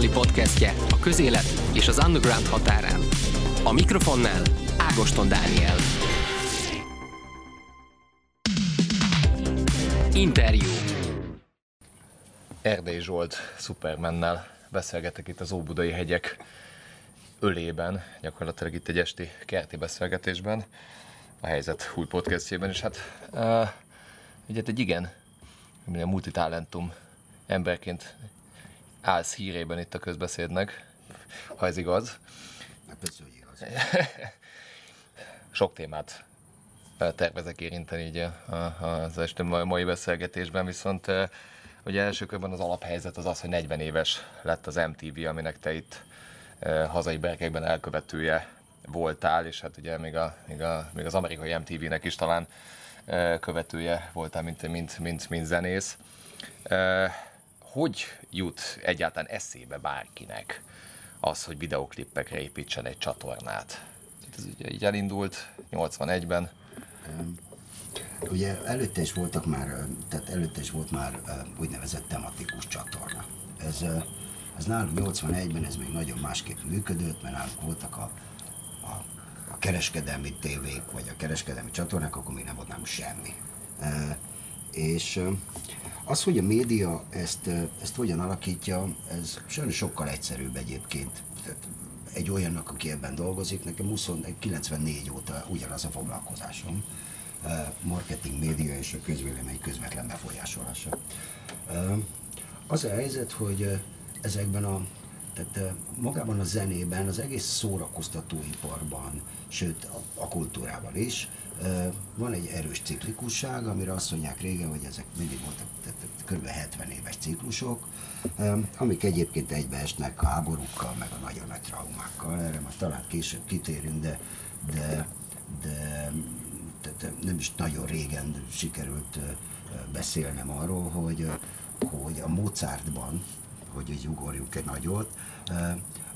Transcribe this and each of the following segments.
azonnali podcastje a közélet és az underground határán. A mikrofonnál Ágoston Dániel. Interjú. Erdély Zsolt Supermannel beszélgetek itt az Óbudai hegyek ölében, gyakorlatilag itt egy esti kerti beszélgetésben, a helyzet új podcastjében, és hát uh, egyet egy igen, a multitalentum emberként állsz hírében itt a közbeszédnek, ha ez igaz. Hát persze, hogy igaz. Sok témát tervezek érinteni így az este mai beszélgetésben, viszont ugye első körben az alaphelyzet az az, hogy 40 éves lett az MTV, aminek te itt hazai berkekben elkövetője voltál, és hát ugye még, a, még, a, még az amerikai MTV-nek is talán követője voltál, mint, mint, mint, mint zenész. Hogy jut egyáltalán eszébe bárkinek az, hogy videoklippekre építsen egy csatornát? Ez ugye így elindult 81-ben. Ugye előtte is voltak már, tehát előtte is volt már úgynevezett tematikus csatorna. Ez, ez nálunk 81-ben ez még nagyon másképp működött, mert nálunk voltak a, a, a kereskedelmi tévék, vagy a kereskedelmi csatornák, akkor még nem volt nálunk semmi. És az, hogy a média ezt, ezt hogyan alakítja, ez sajnos sokkal egyszerűbb egyébként. Tehát egy olyannak, aki ebben dolgozik, nekem 20, 94 óta ugyanaz a foglalkozásom, marketing, média és a közvélemény közvetlen befolyásolása. Az a helyzet, hogy ezekben a tehát magában a zenében, az egész szórakoztatóiparban, sőt a, a kultúrában is, van egy erős ciklikusság, amire azt mondják régen, hogy ezek mindig voltak kb. 70 éves ciklusok, amik egyébként egybeesnek a háborúkkal, meg a nagyon nagy traumákkal. Erre már talán később kitérünk, de, de, de tehát nem is nagyon régen sikerült beszélnem arról, hogy, hogy a Mozartban, hogy így ugorjunk egy nagyot,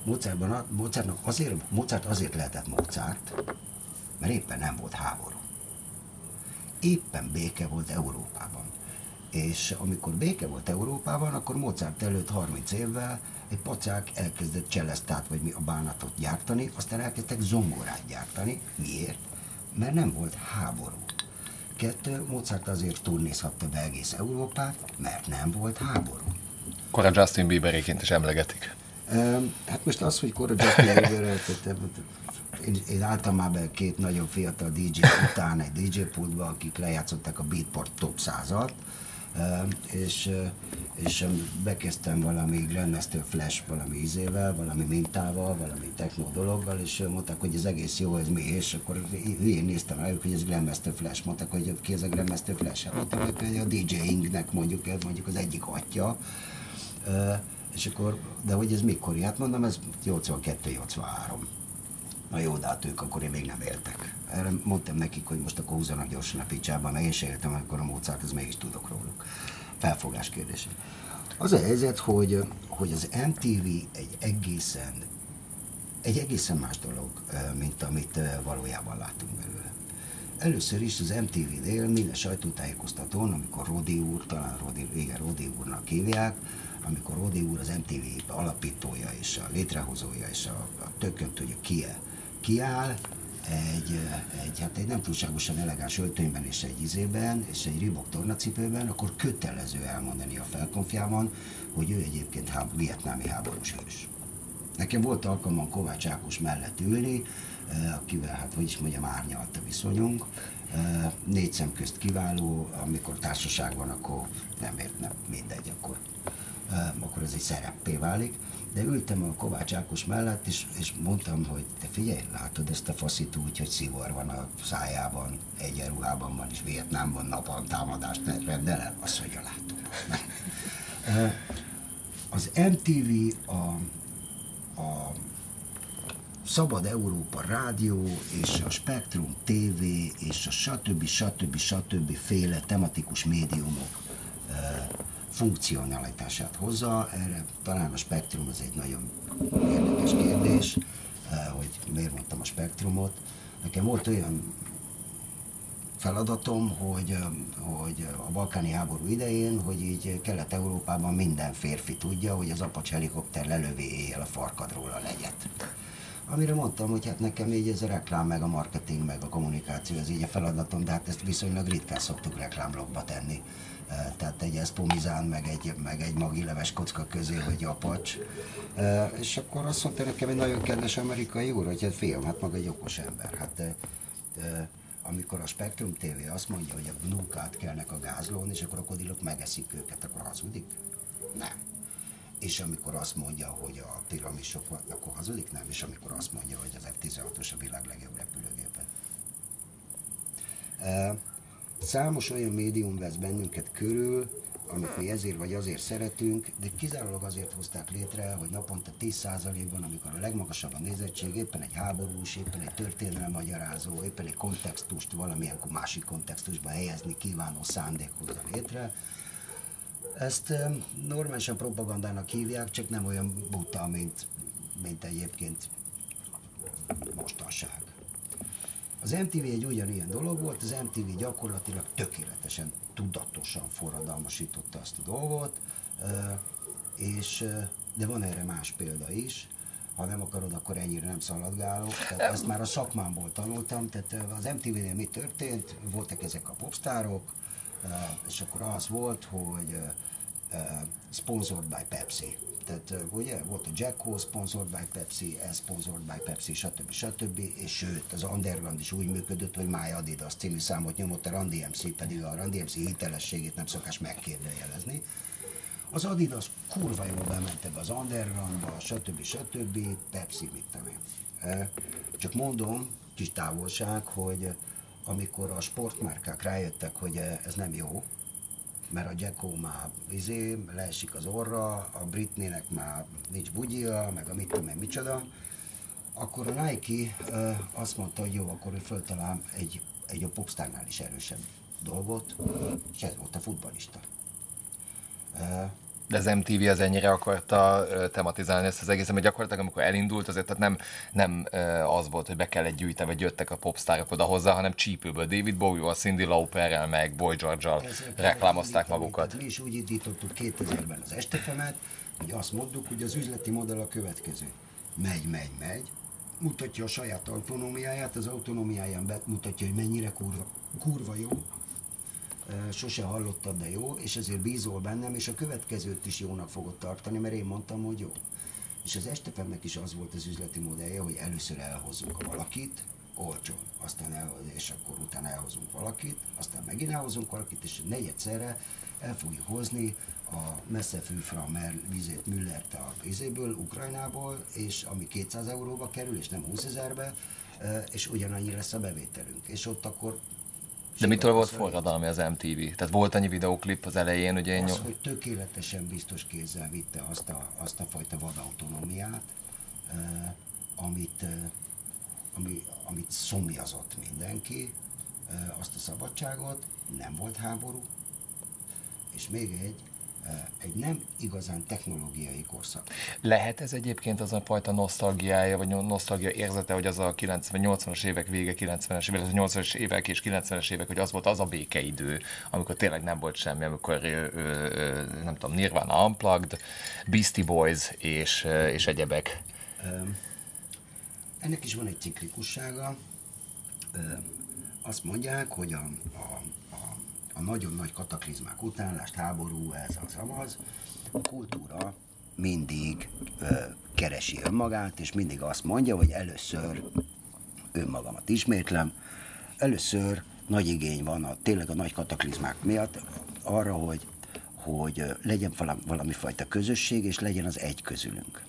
Mozartban, Mozartnak azért, Mozart azért lehetett Mozart, mert éppen nem volt háború. Éppen béke volt Európában. És amikor béke volt Európában, akkor Mozart előtt 30 évvel egy pacák elkezdett cselesztát, vagy mi a bánatot gyártani, aztán elkezdtek zongorát gyártani. Miért? Mert nem volt háború. Kettő, Mozart azért turnézhatta be egész Európát, mert nem volt háború. Kora Justin Bieberéként is emlegetik. Hát most az, hogy Kora Justin Bieber, én, én álltam már be két nagyon fiatal DJ után egy DJ pultba, akik lejátszották a Beatport top 100-at, és, és bekezdtem valami Grandmaster Flash valami ízével, valami mintával, valami techno dologgal, és mondták, hogy ez egész jó, ez mi, és akkor hülyén néztem rájuk, hogy ez Grandmaster Flash, mondták, hogy ki ez a Grandmaster Flash, hát mondtam, hogy a DJ-ingnek mondjuk, mondjuk az egyik atya, és akkor, de hogy ez mikor? Hát mondom, ez 82-83. Na jó, de hát ők akkor én még nem éltek. Erre mondtam nekik, hogy most akkor húzzanak gyorsan a picsába, mert én sem éltem, akkor a Mozart, ez mégis tudok róluk. Felfogás kérdése. Az a helyzet, hogy, hogy az MTV egy egészen, egy egészen más dolog, mint amit valójában látunk belőle. Először is az MTV-nél minden sajtótájékoztatón, amikor Rodi úr, talán Rodi, igen, Rodi úrnak hívják, amikor Rodi úr az MTV alapítója és a létrehozója és a, a tökön tudja ki kiáll egy, egy, hát egy nem túlságosan elegáns öltönyben és egy izében, és egy ribok tornacipőben, akkor kötelező elmondani a felkonfjában, hogy ő egyébként háb, vietnámi háborús hős. Nekem volt alkalmam Kovács Ákos mellett ülni, akivel, hát hogy is mondjam, árnyalt a viszonyunk. Négy szem közt kiváló, amikor társaság van, akkor nem ért, nem mindegy, akkor, akkor ez egy szereppé válik de ültem a Kovács Ákos mellett, és, és mondtam, hogy te figyelj, látod ezt a faszit úgy, hogy szivor van a szájában, egyenruhában van, és Vietnámban napon támadást rendel el? Azt mondja, látom. Az MTV, a, a Szabad Európa Rádió és a Spektrum TV és a stb. stb. stb. féle tematikus médiumok funkcionalitását hozza. Erre talán a spektrum az egy nagyon érdekes kérdés, eh, hogy miért mondtam a spektrumot. Nekem volt olyan feladatom, hogy, hogy a balkáni háború idején, hogy így Kelet-Európában minden férfi tudja, hogy az Apacs helikopter lelövi éjjel a farkadról a legyet. Amire mondtam, hogy hát nekem így ez a reklám, meg a marketing, meg a kommunikáció, ez így a feladatom, de hát ezt viszonylag ritkán szoktuk reklámblogba tenni. Tehát egy eszpomizán, meg egy, meg egy magileves kocka közé, hogy apacs. És akkor azt mondta nekem egy nagyon kedves amerikai úr, hogy hát fiam, hát maga egy okos ember. Hát amikor a Spectrum TV azt mondja, hogy a gnukát kelnek a gázlón, és a krokodilok megeszik őket, akkor hazudik? Nem. És amikor azt mondja, hogy a piramisok, akkor hazudik? Nem. És amikor azt mondja, hogy az F-16-os a világ legjobb repülőgépe. Számos olyan médium vesz bennünket körül, amit mi ezért vagy azért szeretünk, de kizárólag azért hozták létre, hogy naponta 10%-ban, amikor a legmagasabb a nézettség, éppen egy háborús, éppen egy történelem magyarázó, éppen egy kontextust valamilyen másik kontextusba helyezni kívánó szándék hozza létre. Ezt normálisan propagandának hívják, csak nem olyan buta, mint, mint egyébként mostanság. Az MTV egy ugyanilyen dolog volt, az MTV gyakorlatilag tökéletesen, tudatosan forradalmasította azt a dolgot, és, de van erre más példa is, ha nem akarod, akkor ennyire nem szaladgálok. Tehát ezt már a szakmámból tanultam, tehát az MTV-nél mi történt, voltak ezek a popstárok, és akkor az volt, hogy sponsored by Pepsi. Tehát ugye volt a Jacko sponsored by Pepsi, ez sponsored by Pepsi, stb. stb. És sőt, az Underground is úgy működött, hogy My Adidas című számot nyomott a Randy MC, pedig a Randy MC hitelességét nem szokás megkérdőjelezni. Az Adidas kurva jól bement ebbe az Undergroundba, stb. stb. Pepsi, mit tudom én. Csak mondom, kis távolság, hogy amikor a sportmárkák rájöttek, hogy ez nem jó, mert a Jacko már izé, leesik az orra, a Britneynek már nincs bugyia, meg a mit tudom én micsoda, akkor a Nike uh, azt mondta, hogy jó, akkor ő föltalál egy, egy a popstárnál is erősebb dolgot, és ez volt a futbalista. De az MTV az ennyire akarta tematizálni ezt az egészet, mert gyakorlatilag amikor elindult, azért tehát nem, nem az volt, hogy be kellett gyűjteni, vagy jöttek a popstárok oda hozzá, hanem csípőből. David Bowie-val, Cindy Lauperrel, meg Boy George-al reklámozták magukat. Mi is úgy indítottuk 2000-ben az estefemet, hogy azt mondtuk, hogy az üzleti modell a következő. Megy, megy, megy, mutatja a saját autonómiáját, az autonómiáján mutatja, hogy mennyire kurva, kurva jó, sose hallottad, de jó, és ezért bízol bennem, és a következőt is jónak fogod tartani, mert én mondtam, hogy jó. És az estefemnek is az volt az üzleti modellje, hogy először elhozzunk valakit, olcsón, aztán el, és akkor utána elhozunk valakit, aztán megint elhozunk valakit, és negyedszerre el fogjuk hozni a messze fűfra vizét Müllert a vizéből, Ukrajnából, és ami 200 euróba kerül, és nem 20 ezerbe, és ugyanannyi lesz a bevételünk. És ott akkor de mitől volt forradalmi az MTV? Tehát volt annyi videóklip az elején, ugye... Az, hogy tökéletesen biztos kézzel vitte azt a, azt a fajta vadautonómiát, eh, amit, eh, ami, amit szomjazott mindenki, eh, azt a szabadságot, nem volt háború, és még egy, egy nem igazán technológiai korszak. Lehet ez egyébként az a fajta nosztalgiája, vagy nosztalgia érzete, hogy az a 90, 80-as évek vége, 90-es évek, 80-as évek és 90-es évek, hogy az volt az a békeidő, amikor tényleg nem volt semmi, amikor ö, ö, nem tudom, Nirvana Unplugged, Beastie Boys és, és egyebek. Ennek is van egy ciklikussága. Azt mondják, hogy a, a a nagyon nagy kataklizmák után, lást háború, ez az, amaz, a kultúra mindig ö, keresi önmagát, és mindig azt mondja, hogy először önmagamat ismétlem, először nagy igény van a, tényleg a nagy kataklizmák miatt arra, hogy, hogy legyen valami, valami fajta közösség, és legyen az egy közülünk.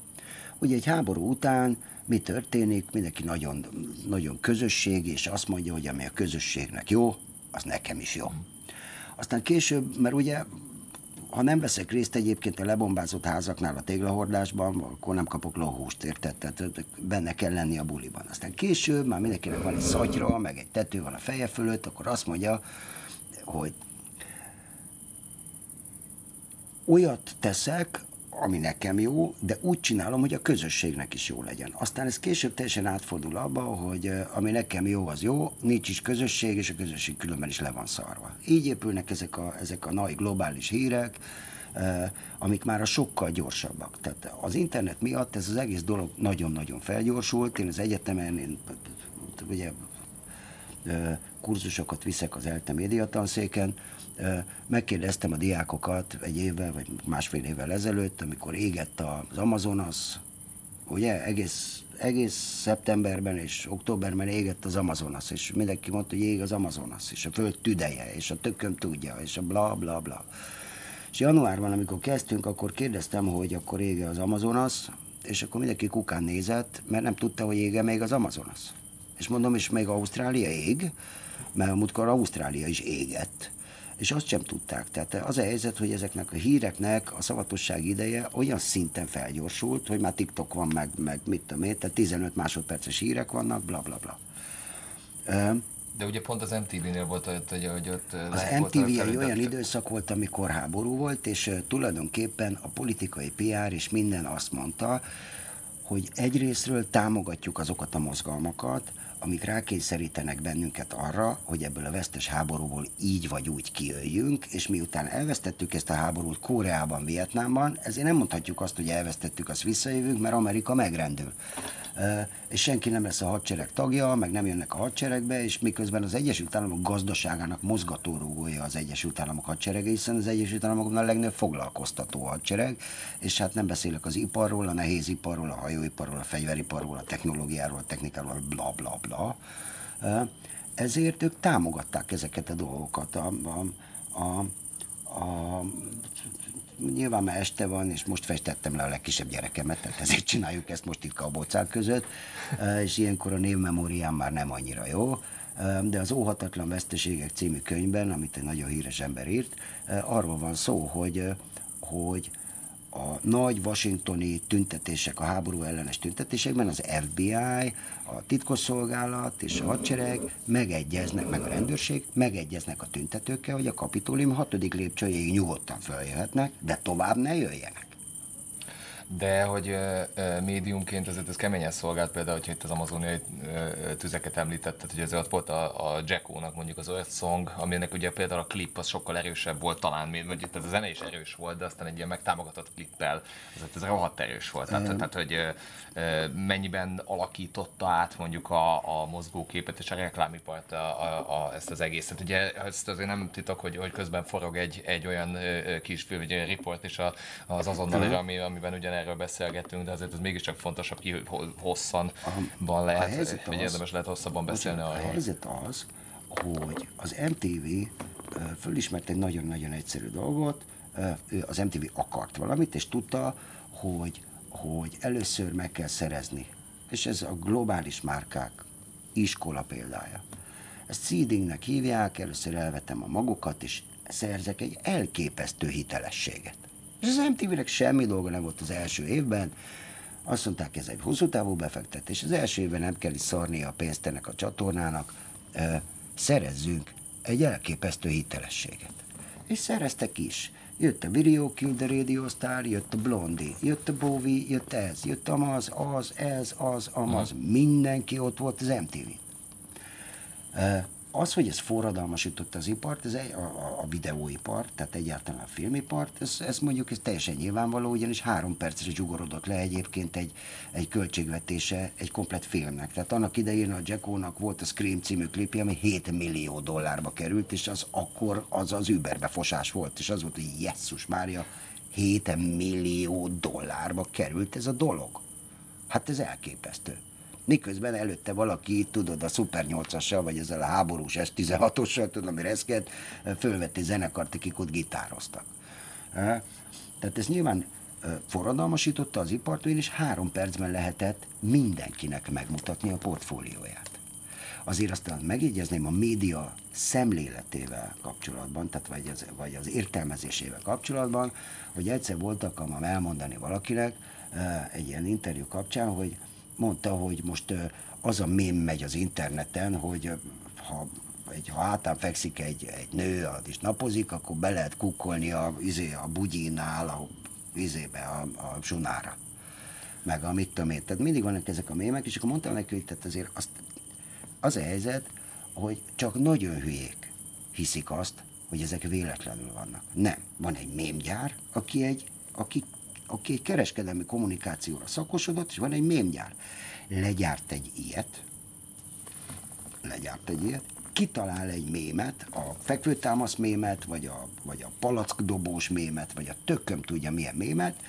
Ugye egy háború után mi történik? Mindenki nagyon, nagyon közösség, és azt mondja, hogy ami a közösségnek jó, az nekem is jó. Aztán később, mert ugye ha nem veszek részt egyébként a lebombázott házaknál a téglahordásban, akkor nem kapok lóhúst, érted? Tehát benne kell lenni a buliban. Aztán később már mindenkinek van egy szatyra, meg egy tető van a feje fölött, akkor azt mondja, hogy olyat teszek, ami nekem jó, de úgy csinálom, hogy a közösségnek is jó legyen. Aztán ez később teljesen átfordul abba, hogy ami nekem jó, az jó, nincs is közösség, és a közösség különben is le van szarva. Így épülnek ezek a, ezek a nagy globális hírek, amik már a sokkal gyorsabbak. Tehát az internet miatt ez az egész dolog nagyon-nagyon felgyorsult. Én az egyetemen, én ugye kurzusokat viszek az ELTE médiatanszéken, megkérdeztem a diákokat egy évvel, vagy másfél évvel ezelőtt, amikor égett az Amazonas, ugye, egész, egész szeptemberben és októberben égett az Amazonas, és mindenki mondta, hogy ég az Amazonas, és a föld tüdeje, és a tököm tudja, és a bla bla bla. És januárban, amikor kezdtünk, akkor kérdeztem, hogy akkor ége az Amazonas, és akkor mindenki kukán nézett, mert nem tudta, hogy ége még az Amazonas. És mondom, és még Ausztrália ég, mert múltkor Ausztrália is égett. És azt sem tudták. Tehát az a helyzet, hogy ezeknek a híreknek a szavatosság ideje olyan szinten felgyorsult, hogy már TikTok van, meg, meg mit tudom én, tehát 15 másodperces hírek vannak, bla bla bla. De ugye pont az MTV-nél volt, hogy, hogy, ott Az MTV egy olyan időszak volt, amikor háború volt, és uh, tulajdonképpen a politikai PR és minden azt mondta, hogy egyrésztről támogatjuk azokat a mozgalmakat, amik rákényszerítenek bennünket arra, hogy ebből a vesztes háborúból így vagy úgy kijöjjünk, és miután elvesztettük ezt a háborút Koreában, Vietnámban, ezért nem mondhatjuk azt, hogy elvesztettük, azt visszajövünk, mert Amerika megrendül és senki nem lesz a hadsereg tagja, meg nem jönnek a hadseregbe, és miközben az Egyesült Államok gazdaságának mozgatórugója az Egyesült Államok hadserege, hiszen az Egyesült Államokban a legnagyobb foglalkoztató hadsereg, és hát nem beszélek az iparról, a nehéziparról, a hajóiparról, a fegyveriparról, a technológiáról, a technikáról, bla bla bla. Ezért ők támogatták ezeket a dolgokat. A, a, a, a nyilván már este van, és most festettem le a legkisebb gyerekemet, tehát ezért csináljuk ezt most itt kabócák között, és ilyenkor a névmemóriám már nem annyira jó, de az Óhatatlan Veszteségek című könyvben, amit egy nagyon híres ember írt, arról van szó, hogy, hogy a nagy washingtoni tüntetések, a háború ellenes tüntetésekben az FBI, a titkosszolgálat és a hadsereg megegyeznek, meg a rendőrség megegyeznek a tüntetőkkel, hogy a kapitólium hatodik lépcsőjéig nyugodtan feljöhetnek, de tovább ne jöjjenek de hogy médiumként azért ez keményen szolgált, például, hogyha itt az amazoniai tüzeket említetted, hogy azért ott volt a, a Jacko-nak mondjuk az Earth Song, aminek ugye például a klip az sokkal erősebb volt talán, vagy itt a zene is erős volt, de aztán egy ilyen megtámogatott klippel, azért ez rohadt erős volt. Tehát, tehát hogy mennyiben alakította át mondjuk a, a mozgóképet és a reklámipart a, a, a, ezt az egészet. Ugye ezt azért nem titok, hogy, hogy közben forog egy, egy olyan kis film, egy riport is az azonnal, ami, amiben ugye erről beszélgetünk, de azért ez mégiscsak fontosabb, ki hosszan van lehet, vagy az, érdemes lehet hosszabban beszélni arról. A helyzet az, hogy az MTV fölismert egy nagyon-nagyon egyszerű dolgot, az MTV akart valamit, és tudta, hogy, hogy először meg kell szerezni. És ez a globális márkák iskola példája. Ezt seedingnek hívják, először elvetem a magukat, és szerzek egy elképesztő hitelességet. És az MTV-nek semmi dolga nem volt az első évben. Azt mondták, ez egy hosszú távú befektetés. Az első évben nem kell is szarni a pénzt ennek a csatornának. Szerezzünk egy elképesztő hitelességet. És szereztek is. Jött a Video Kill the Radio Star, jött a Blondie, jött a Bowie, jött ez, jött amaz, az, ez, az, amaz. Mindenki ott volt az MTV az, hogy ez forradalmasította az ipart, ez a, a, a videóipart, tehát egyáltalán a filmipart, ez, ez mondjuk ez teljesen nyilvánvaló, ugyanis három percre zsugorodott le egyébként egy, egy költségvetése egy komplet filmnek. Tehát annak idején a Jackónak volt a Scream című klipje, ami 7 millió dollárba került, és az akkor az az überbe fosás volt, és az volt, hogy Jesszus Mária, 7 millió dollárba került ez a dolog. Hát ez elképesztő miközben előtte valaki, tudod, a Super 8-assal, vagy ezzel a háborús S16-ossal, tudom, reszket, fölvette zenekart, akik ott gitároztak. Tehát ez nyilván forradalmasította az ipart, és három percben lehetett mindenkinek megmutatni a portfólióját. Azért aztán megjegyezném a média szemléletével kapcsolatban, tehát vagy az, vagy az értelmezésével kapcsolatban, hogy egyszer voltak, amam elmondani valakinek egy ilyen interjú kapcsán, hogy mondta, hogy most az a mém megy az interneten, hogy ha egy, ha hátán fekszik egy, egy nő, és napozik, akkor be lehet kukkolni a, izé, a bugyinál, a vizébe, a, a zsunára. Meg a mit tudom én. Tehát mindig vannak ezek a mémek, és akkor mondtam neki, hogy tehát azért azt, az a helyzet, hogy csak nagyon hülyék hiszik azt, hogy ezek véletlenül vannak. Nem. Van egy mémgyár, aki egy, aki, aki kereskedelmi kommunikációra szakosodott, és van egy mémgyár. Legyárt egy ilyet, legyárt egy ilyet, kitalál egy mémet, a fekvőtámasz mémet, vagy a, vagy a palackdobós mémet, vagy a tököm tudja milyen mémet,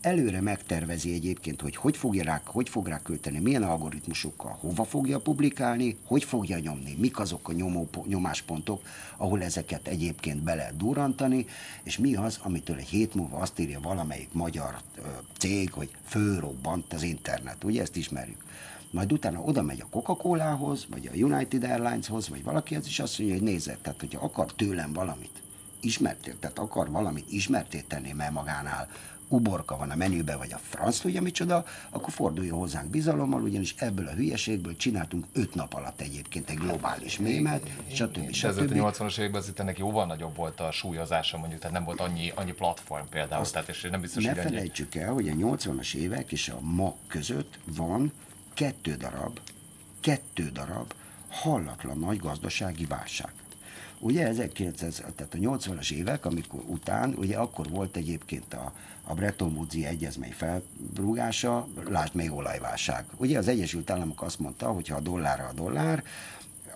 előre megtervezi egyébként, hogy hogy fogja rá, hogy fog rá költeni, milyen algoritmusokkal, hova fogja publikálni, hogy fogja nyomni, mik azok a nyomó, nyomáspontok, ahol ezeket egyébként be lehet durantani, és mi az, amitől egy hét múlva azt írja valamelyik magyar ö, cég, hogy fölrobbant az internet. Ugye ezt ismerjük majd utána oda megy a Coca-Cola-hoz, vagy a United Airlines-hoz, vagy valakihez, és azt mondja, hogy nézze, tehát hogyha akar tőlem valamit, ismertél, tehát akar valamit ismerté tenni, magánál uborka van a menüben, vagy a franc tudja micsoda, akkor forduljon hozzánk bizalommal, ugyanis ebből a hülyeségből csináltunk öt nap alatt egyébként egy globális mémet, stb. És ezért a 80-as években azért ennek jóval nagyobb volt a súlyozása, mondjuk, tehát nem volt annyi, annyi platform például, Azt tehát és nem biztos, ne hogy felejtsük el, hogy a 80-as évek és a ma között van kettő darab, kettő darab hallatlan nagy gazdasági válság. Ugye 1900, tehát a 80-as évek, amikor után, ugye akkor volt egyébként a, a Bretton woods egyezmény felrúgása, lásd még olajválság. Ugye az Egyesült Államok azt mondta, hogy ha a dollárra a dollár,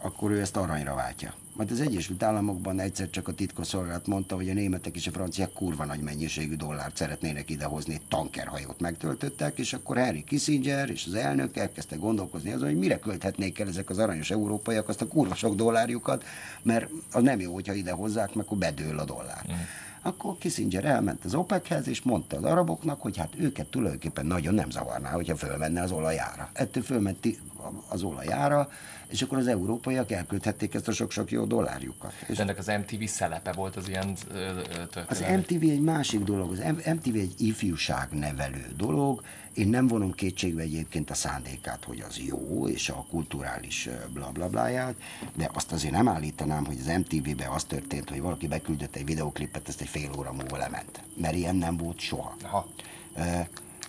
akkor ő ezt aranyra váltja. Majd az Egyesült Államokban egyszer csak a titkosszolgálat mondta, hogy a németek és a franciák kurva nagy mennyiségű dollárt szeretnének idehozni, tankerhajót megtöltöttek, és akkor Henry Kissinger és az elnök elkezdte gondolkozni azon, hogy mire költhetnék el ezek az aranyos európaiak azt a kurva sok dollárjukat, mert az nem jó, hogyha ide hozzák, mert akkor bedől a dollár. Mm. Akkor Kissinger elment az OPEC-hez, és mondta az araboknak, hogy hát őket tulajdonképpen nagyon nem zavarná, hogyha fölmenne az olajára. Ettől fölment az olajára, és akkor az európaiak elküldhették ezt a sok-sok jó dollárjukat. És ennek az MTV szelepe volt az ilyen történet? Az MTV egy másik dolog, az MTV egy ifjúság nevelő dolog, én nem vonom kétségbe egyébként a szándékát, hogy az jó, és a kulturális blablabláját, de azt azért nem állítanám, hogy az MTV-be az történt, hogy valaki beküldött egy videoklipet, ezt egy fél óra múlva lement. Mert ilyen nem volt soha. Aha.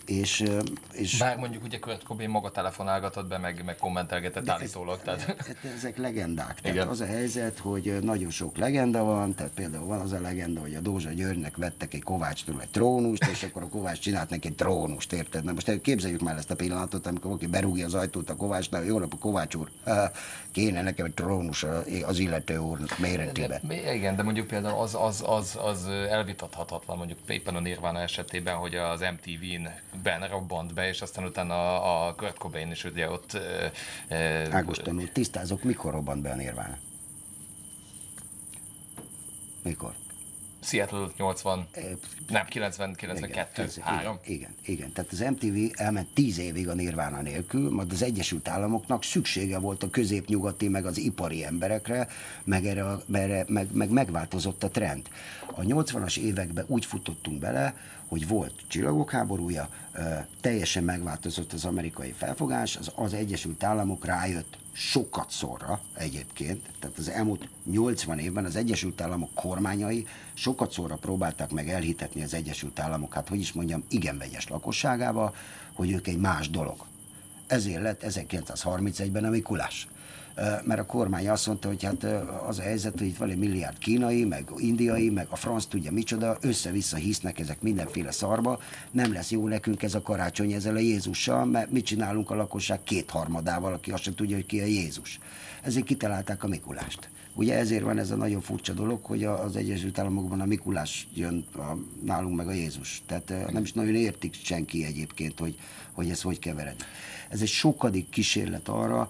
És, és Bár mondjuk ugye Kurt Cobain maga telefonálgatott be, meg, meg kommentelgetett állítólag. Tehát... Hát ezek legendák. Tehát Igen. az a helyzet, hogy nagyon sok legenda van, tehát például van az a legenda, hogy a Dózsa Györgynek vettek egy Kovácstól egy trónust, és akkor a Kovács csinált neki egy trónust, érted? Na most képzeljük már ezt a pillanatot, amikor valaki berúgja az ajtót a Kovácsnál, jó nap a Kovács úr, kéne nekem egy trónus az illető úr méretébe. De, igen, de mondjuk például az, az, az, az elvitathatatlan, mondjuk éppen a Nirvana esetében, hogy az MTV-n ben robbant be, és aztán utána a, a Kurt Cobain is ugye ott... E, Ágoston úr, tisztázok, mikor robbant be a Nirvana? Mikor? Seattle 80, nem, 90, 92, igen, 3. Igen, igen, igen, tehát az MTV elment 10 évig a Nirvana nélkül, majd az Egyesült Államoknak szüksége volt a középnyugati, meg az ipari emberekre, meg, erre, erre meg, meg megváltozott a trend. A 80-as években úgy futottunk bele, hogy volt csillagok háborúja, teljesen megváltozott az amerikai felfogás, az, az Egyesült Államok rájött sokat szorra egyébként, tehát az elmúlt 80 évben az Egyesült Államok kormányai sokat szorra próbálták meg elhitetni az Egyesült Államok, hát hogy is mondjam, igen vegyes lakosságába, hogy ők egy más dolog. Ezért lett 1931-ben a Mikulás mert a kormány azt mondta, hogy hát az a helyzet, hogy itt van egy milliárd kínai, meg indiai, meg a franc tudja micsoda, össze-vissza hisznek ezek mindenféle szarba, nem lesz jó nekünk ez a karácsony ezzel a Jézussal, mert mit csinálunk a lakosság kétharmadával, aki azt sem tudja, hogy ki a Jézus. Ezért kitalálták a Mikulást. Ugye ezért van ez a nagyon furcsa dolog, hogy az Egyesült Államokban a Mikulás jön a, nálunk meg a Jézus. Tehát nem is nagyon értik senki egyébként, hogy, hogy ez hogy kevered. Ez egy sokadik kísérlet arra,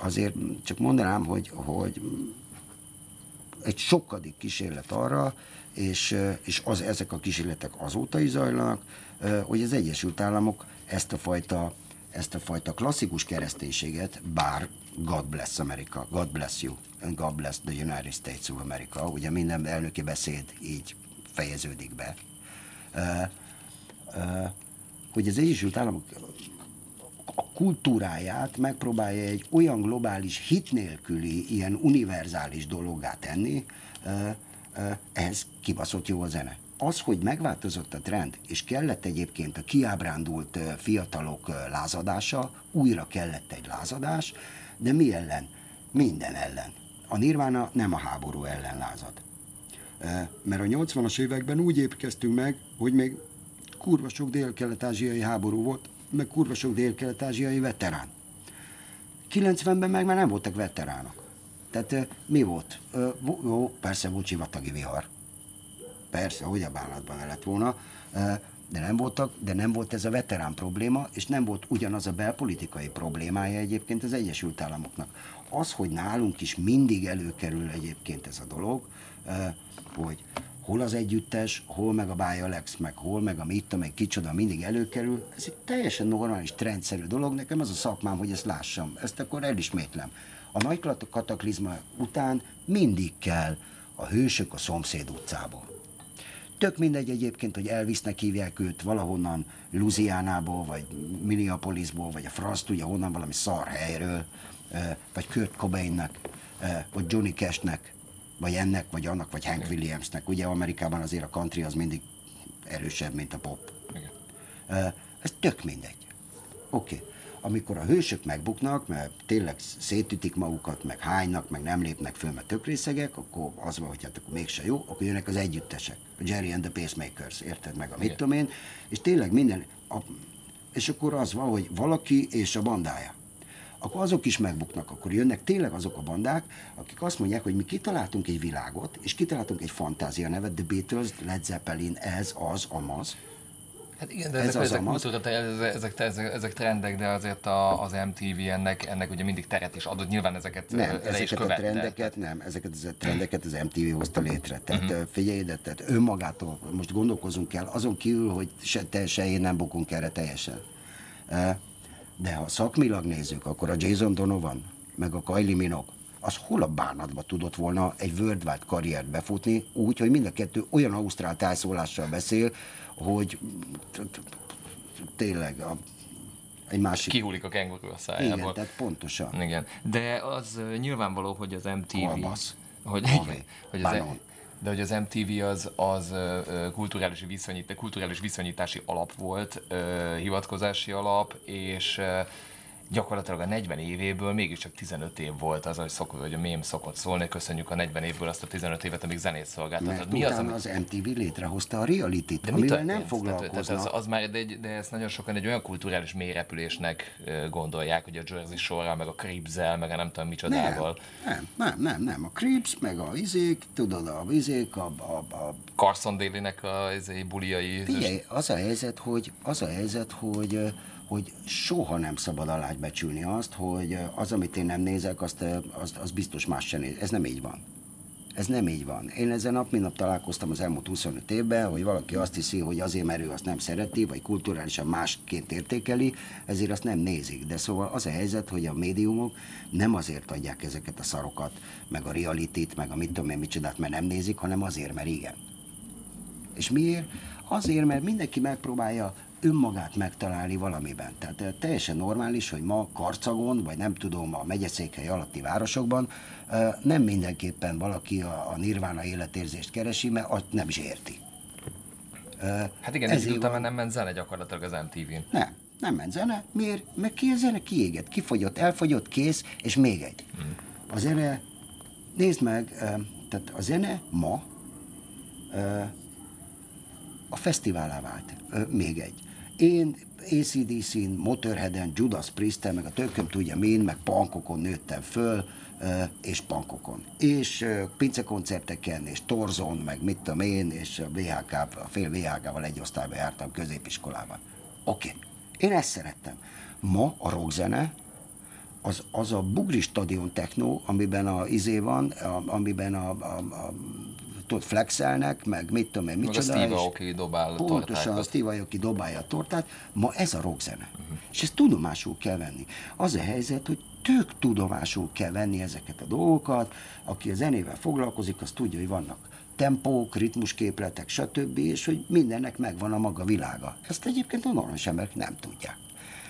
azért csak mondanám, hogy, hogy egy sokadik kísérlet arra, és, és az, ezek a kísérletek azóta is zajlanak, hogy az Egyesült Államok ezt a fajta, ezt a fajta klasszikus kereszténységet, bár God bless America, God bless you, and God bless the United States of America, ugye minden elnöki beszéd így fejeződik be, hogy az Egyesült Államok kultúráját megpróbálja egy olyan globális hit nélküli, ilyen univerzális dologgá tenni, ehhez kibaszott jó a zene. az, hogy megváltozott a trend, és kellett egyébként a kiábrándult fiatalok lázadása, újra kellett egy lázadás, de mi ellen? Minden ellen. A nirvána nem a háború ellen lázad. Mert a 80-as években úgy épkeztünk meg, hogy még kurva sok dél-kelet-ázsiai háború volt, meg kurva sok dél-kelet-ázsiai veterán. 90-ben meg már nem voltak veteránok. Tehát mi volt? Jó, persze volt sivatagi vihar. Persze, hogy a bánatban lett volna, de nem, voltak, de nem volt ez a veterán probléma, és nem volt ugyanaz a belpolitikai problémája egyébként az Egyesült Államoknak. Az, hogy nálunk is mindig előkerül egyébként ez a dolog, hogy hol az együttes, hol meg a Bialex, meg hol meg a Mitta, meg kicsoda mindig előkerül. Ez egy teljesen normális, trendszerű dolog. Nekem az a szakmám, hogy ezt lássam. Ezt akkor elismétlem. A nagy kataklizma után mindig kell a hősök a szomszéd utcából. Tök mindegy egyébként, hogy elvisznek hívják őt valahonnan Luziánából, vagy Minneapolisból, vagy a franc tudja honnan valami szar helyről, vagy Kurt Cobainnek, vagy Johnny Cashnek, vagy ennek, vagy annak, vagy Hank Williamsnek. Ugye Amerikában azért a country az mindig erősebb, mint a pop. Igen. Ez tök mindegy. Oké. Okay. Amikor a hősök megbuknak, mert tényleg szétütik magukat, meg hánynak, meg nem lépnek föl, mert tök részegek, akkor az van, hogy hát akkor mégse jó, akkor jönnek az együttesek. A Jerry and the Pacemakers, érted meg a mit tudom én, és tényleg minden, a, és akkor az van, hogy valaki és a bandája akkor azok is megbuknak, akkor jönnek tényleg azok a bandák, akik azt mondják, hogy mi kitaláltunk egy világot, és kitaláltunk egy fantázia nevet, The Beatles, Led Zeppelin, ez, az, amaz, Hát igen, de ez ezek, ezek, kultúra, ezek, ezek, ezek, trendek, de azért a, az MTV ennek, ennek ugye mindig teret is adott, nyilván ezeket nem, ezeket is követte. a trendeket nem, ezeket a trendeket az MTV hozta létre. Tehát uh-huh. figyelj, de tehát önmagától most gondolkozunk kell, azon kívül, hogy se te, se én nem bukunk erre teljesen. De ha szakmilag nézzük, akkor a Jason Donovan, meg a Kylie Minogue, az hol a bánatba tudott volna egy worldwide karriert befutni, úgy, hogy mind a kettő olyan ausztrál tájszólással beszél, hogy tényleg a, egy másik... Kihúlik a kenguru a szájából. Igen, tehát pontosan. Igen, de az nyilvánvaló, hogy az MTV... Hogy, hogy az, de hogy az MTV az, az kulturális, viszonyít, kulturális viszonyítási alap volt, hivatkozási alap, és gyakorlatilag a 40 évéből mégiscsak 15 év volt az, hogy, szok, hogy a mém szokott szólni, köszönjük a 40 évből azt a 15 évet, amíg zenét szolgáltatott. Mi az, ami... az MTV létrehozta a reality-t, de amivel nem foglalkoznak. Tehát az, az már, de, de ezt nagyon sokan egy olyan kulturális mélyrepülésnek gondolják, hogy a Jersey shore meg a Cribs-el, meg a nem tudom micsodával. Nem, nem, nem, nem. A Cribs, meg a izék, tudod, a izék, a... a, a... Carson Daly-nek a izé, buliai. Figyelj, az a helyzet, hogy, az a helyzet, hogy hogy soha nem szabad alágybecsülni azt, hogy az, amit én nem nézek, azt, azt, azt biztos más sem néz. Ez nem így van. Ez nem így van. Én ezen nap, mint nap találkoztam az elmúlt 25 évben, hogy valaki azt hiszi, hogy azért, mert ő azt nem szereti, vagy kulturálisan másként értékeli, ezért azt nem nézik. De szóval az a helyzet, hogy a médiumok nem azért adják ezeket a szarokat, meg a realitit, meg a mit tudom én micsodát, mert nem nézik, hanem azért, mert igen. És miért? Azért, mert mindenki megpróbálja önmagát megtalálni valamiben. Tehát eh, teljesen normális, hogy ma Karcagon, vagy nem tudom, a megyeszékhely alatti városokban nem mindenképpen valaki a, a nirvána életérzést keresi, mert azt nem is érti. Hát igen, ez után nem ment zene gyakorlatilag az MTV-n. Nem, nem ment zene. Miért? Mert ki a zene kiégett, kifogyott, elfogyott, kész, és még egy. Hmm. A zene, nézd meg, tehát a zene ma a fesztiválá vált. Még egy. Én ACDC-n, Motorhead-en, Judas priest meg a tököm tudja min, meg pankokon nőttem föl, és pankokon. És pincekoncerteken, és torzon, meg mit tudom én, és a VHK, a fél VHK-val egy osztályba jártam középiskolában. Oké, okay. én ezt szerettem. Ma a rockzene, az, az a Bugri Stadion techno, amiben a izé van, a, amiben a, a, a tudod, flexelnek, meg mit tudom én, micsoda. Meg a Steve Aoki dobál Pontosan tortákat. a Steve Aoki dobálja a tortát. Ma ez a rockzene. Uh-huh. És ezt tudomásul kell venni. Az a helyzet, hogy tök tudomásul kell venni ezeket a dolgokat. Aki a zenével foglalkozik, az tudja, hogy vannak tempók, ritmusképletek, stb., és hogy mindennek megvan a maga világa. Ezt egyébként a normális emberek nem tudják.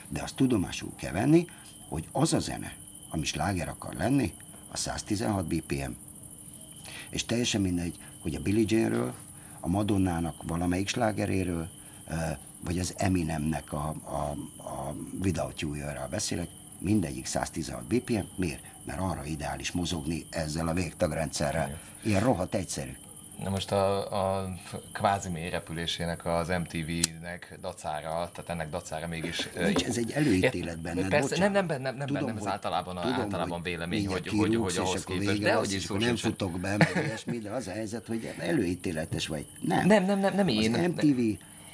De azt tudomásul kell venni, hogy az a zene, ami sláger akar lenni, a 116 BPM, és teljesen mindegy, hogy a Billie Jane-ről, a Madonnának valamelyik slágeréről, vagy az Eminemnek a, a, a Without you beszélek, mindegyik 116 BPM. Miért? Mert arra ideális mozogni ezzel a végtagrendszerrel. Ilyen rohadt egyszerű. Na most a, a kvázi mély repülésének az MTV-nek dacára, tehát ennek dacára mégis... Nincs, ez egy előítélet benne. Persze, nem, nem, nem, nem, nem, tudom, nem, ez általában, a, tudom, általában vélemény, hogy, hogy, hogy, ahhoz képest, de hogy is szó Nem futok be, meg ilyesmi, de az a helyzet, hogy előítéletes vagy. Nem, nem, nem, nem, nem én. Az MTV,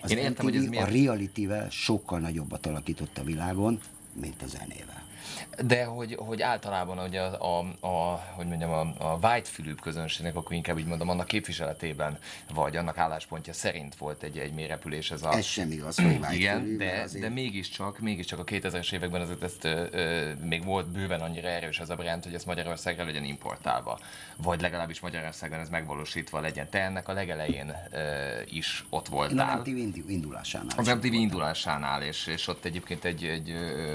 az én értem, MTV hogy ez a reality-vel sokkal nagyobbat alakított a világon, mint a zenével. De hogy, hogy általában hogy a, a, a, hogy mondjam, a, a white közönségnek, akkor inkább így mondom, annak képviseletében, vagy annak álláspontja szerint volt egy, egy mélyrepülés ez a... Ez sem igaz, hogy Igen, de, azért... de mégiscsak, mégiscsak a 2000-es években azért ezt ö, ö, még volt bőven annyira erős ez a brand, hogy ez Magyarországra legyen importálva. Vagy legalábbis Magyarországon ez megvalósítva legyen. Te ennek a legelején ö, is ott voltál. Az MTV indulásánál. Az MTV indulásánál, és, és ott egyébként egy, egy ö,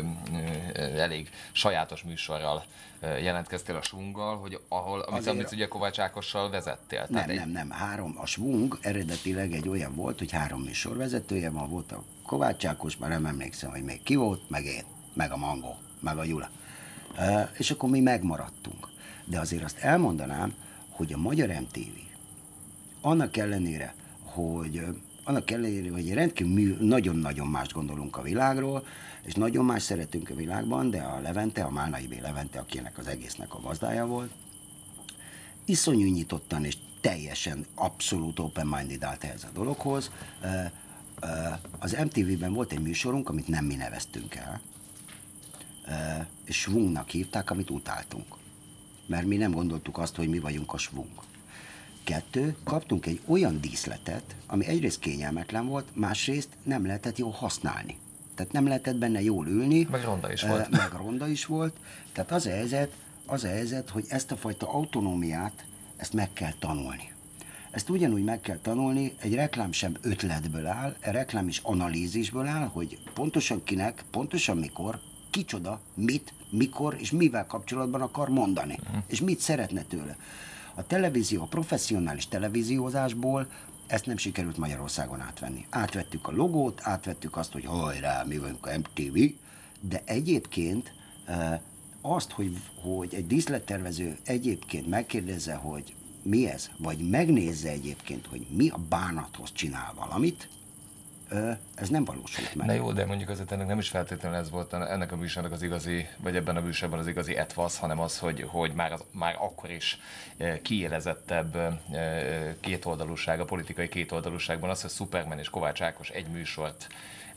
ö, elég sajátos műsorral jelentkeztél a Svunggal, hogy ahol, amit, Azért, amit ugye Kovács Ákossal vezettél. Nem, nem, egy... nem, három. A Svung eredetileg egy olyan volt, hogy három műsorvezetője van, volt a Kovács Ákos, már nem emlékszem, hogy még ki volt, meg én, meg a Mangó, meg a Jula. Uh, és akkor mi megmaradtunk. De azért azt elmondanám, hogy a Magyar MTV annak ellenére, hogy annak ellenére, hogy rendkívül nagyon-nagyon más gondolunk a világról, és nagyon más szeretünk a világban, de a Levente, a Málnai B. Levente, akinek az egésznek a gazdája volt, iszonyú nyitottan és teljesen abszolút open-minded állt ehhez a dologhoz. Az MTV-ben volt egy műsorunk, amit nem mi neveztünk el, és Svungnak hívták, amit utáltunk. Mert mi nem gondoltuk azt, hogy mi vagyunk a Svung. Kettő, kaptunk egy olyan díszletet, ami egyrészt kényelmetlen volt, másrészt nem lehetett jól használni. Tehát nem lehetett benne jól ülni. Meg ronda is volt. Meg ronda is volt. Tehát az a helyzet, az a helyzet, hogy ezt a fajta autonómiát, ezt meg kell tanulni. Ezt ugyanúgy meg kell tanulni, egy reklám sem ötletből áll, egy reklám is analízisből áll, hogy pontosan kinek, pontosan mikor, kicsoda, mit, mikor és mivel kapcsolatban akar mondani, uh-huh. és mit szeretne tőle. A televízió, a professzionális televíziózásból ezt nem sikerült Magyarországon átvenni. Átvettük a logót, átvettük azt, hogy hajrá, mi vagyunk a MTV, de egyébként azt, hogy, hogy egy díszlettervező egyébként megkérdezze, hogy mi ez, vagy megnézze egyébként, hogy mi a bánathoz csinál valamit, ez nem valósult meg. Na jó, de mondjuk azért ennek nem is feltétlenül ez volt ennek a műsornak az igazi, vagy ebben a műsorban az igazi etvasz, hanem az, hogy, hogy már, az, már akkor is kiélezettebb kétoldalúság, a politikai kétoldalúságban az, hogy Superman és Kovács Ákos egy műsort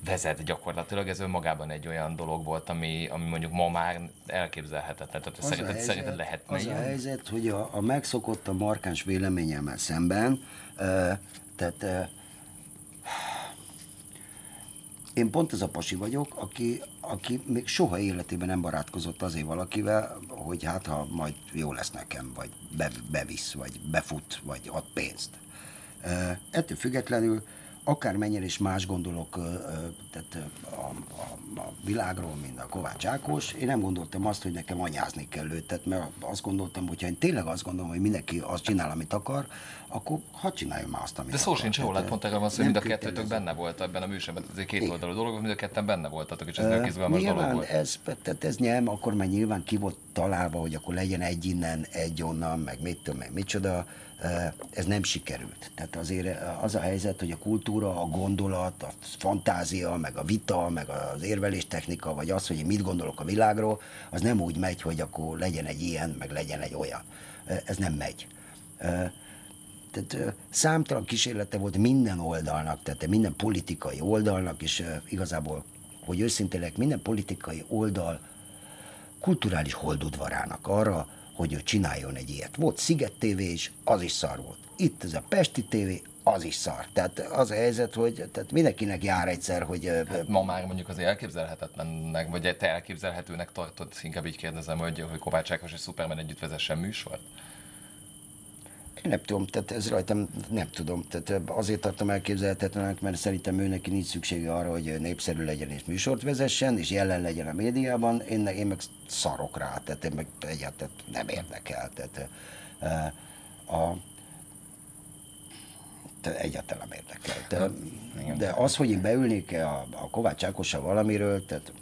vezet gyakorlatilag. Ez önmagában egy olyan dolog volt, ami, ami mondjuk ma már elképzelhetetlen. Tehát az szerinted, helyzet, szerinted lehetne Az ilyen? a helyzet, hogy a, a megszokott a markáns véleményemmel szemben, tehát én pont ez a pasi vagyok, aki, aki még soha életében nem barátkozott azért valakivel, hogy hát ha majd jó lesz nekem, vagy be, bevisz, vagy befut, vagy ad pénzt. Uh, ettől függetlenül akármennyire is más gondolok tehát a, a, a világról, mint a Kovács Ákos, én nem gondoltam azt, hogy nekem anyázni kell őt, tehát mert azt gondoltam, hogy ha én tényleg azt gondolom, hogy mindenki azt csinál, amit akar, akkor hadd csináljon már azt, amit De szó sincs lett pont van szó, hogy mind a kettőtök benne volt ebben a műsorban, ez egy két oldalú dolog, mind a ketten benne voltatok, és ez uh, izgalmas dolog volt. Ez, tehát ez nyelm, akkor már nyilván ki volt találva, hogy akkor legyen egy innen, egy onnan, meg mit tudom, meg micsoda, ez nem sikerült. Tehát azért az a helyzet, hogy a kultúra, a gondolat, a fantázia, meg a vita, meg az érveléstechnika, vagy az, hogy én mit gondolok a világról, az nem úgy megy, hogy akkor legyen egy ilyen, meg legyen egy olyan. Ez nem megy. Tehát számtalan kísérlete volt minden oldalnak, tehát minden politikai oldalnak, és igazából, hogy őszintélek, minden politikai oldal kulturális holdudvarának arra, hogy ő csináljon egy ilyet. Volt Sziget TV is, az is szar volt. Itt ez a Pesti TV, az is szar. Tehát az a helyzet, hogy tehát mindenkinek jár egyszer, hogy... Hát ma már mondjuk az elképzelhetetlennek, vagy te elképzelhetőnek tartod, inkább így kérdezem, hogy, hogy Kovács Ákos és Superman együtt vezessen műsort? Én nem tudom, tehát ez rajtam nem tudom. Tehát azért tartom elképzelhetetlenek, mert szerintem ő neki nincs szüksége arra, hogy népszerű legyen és műsort vezessen, és jelen legyen a médiában. Én, én meg szarok rá, tehát én meg egyáltalán nem érdekel. Tehát, a, Tehát egyáltalán nem érdekel. De, de az, hogy én beülnék a, a Kovács Ákossal valamiről, tehát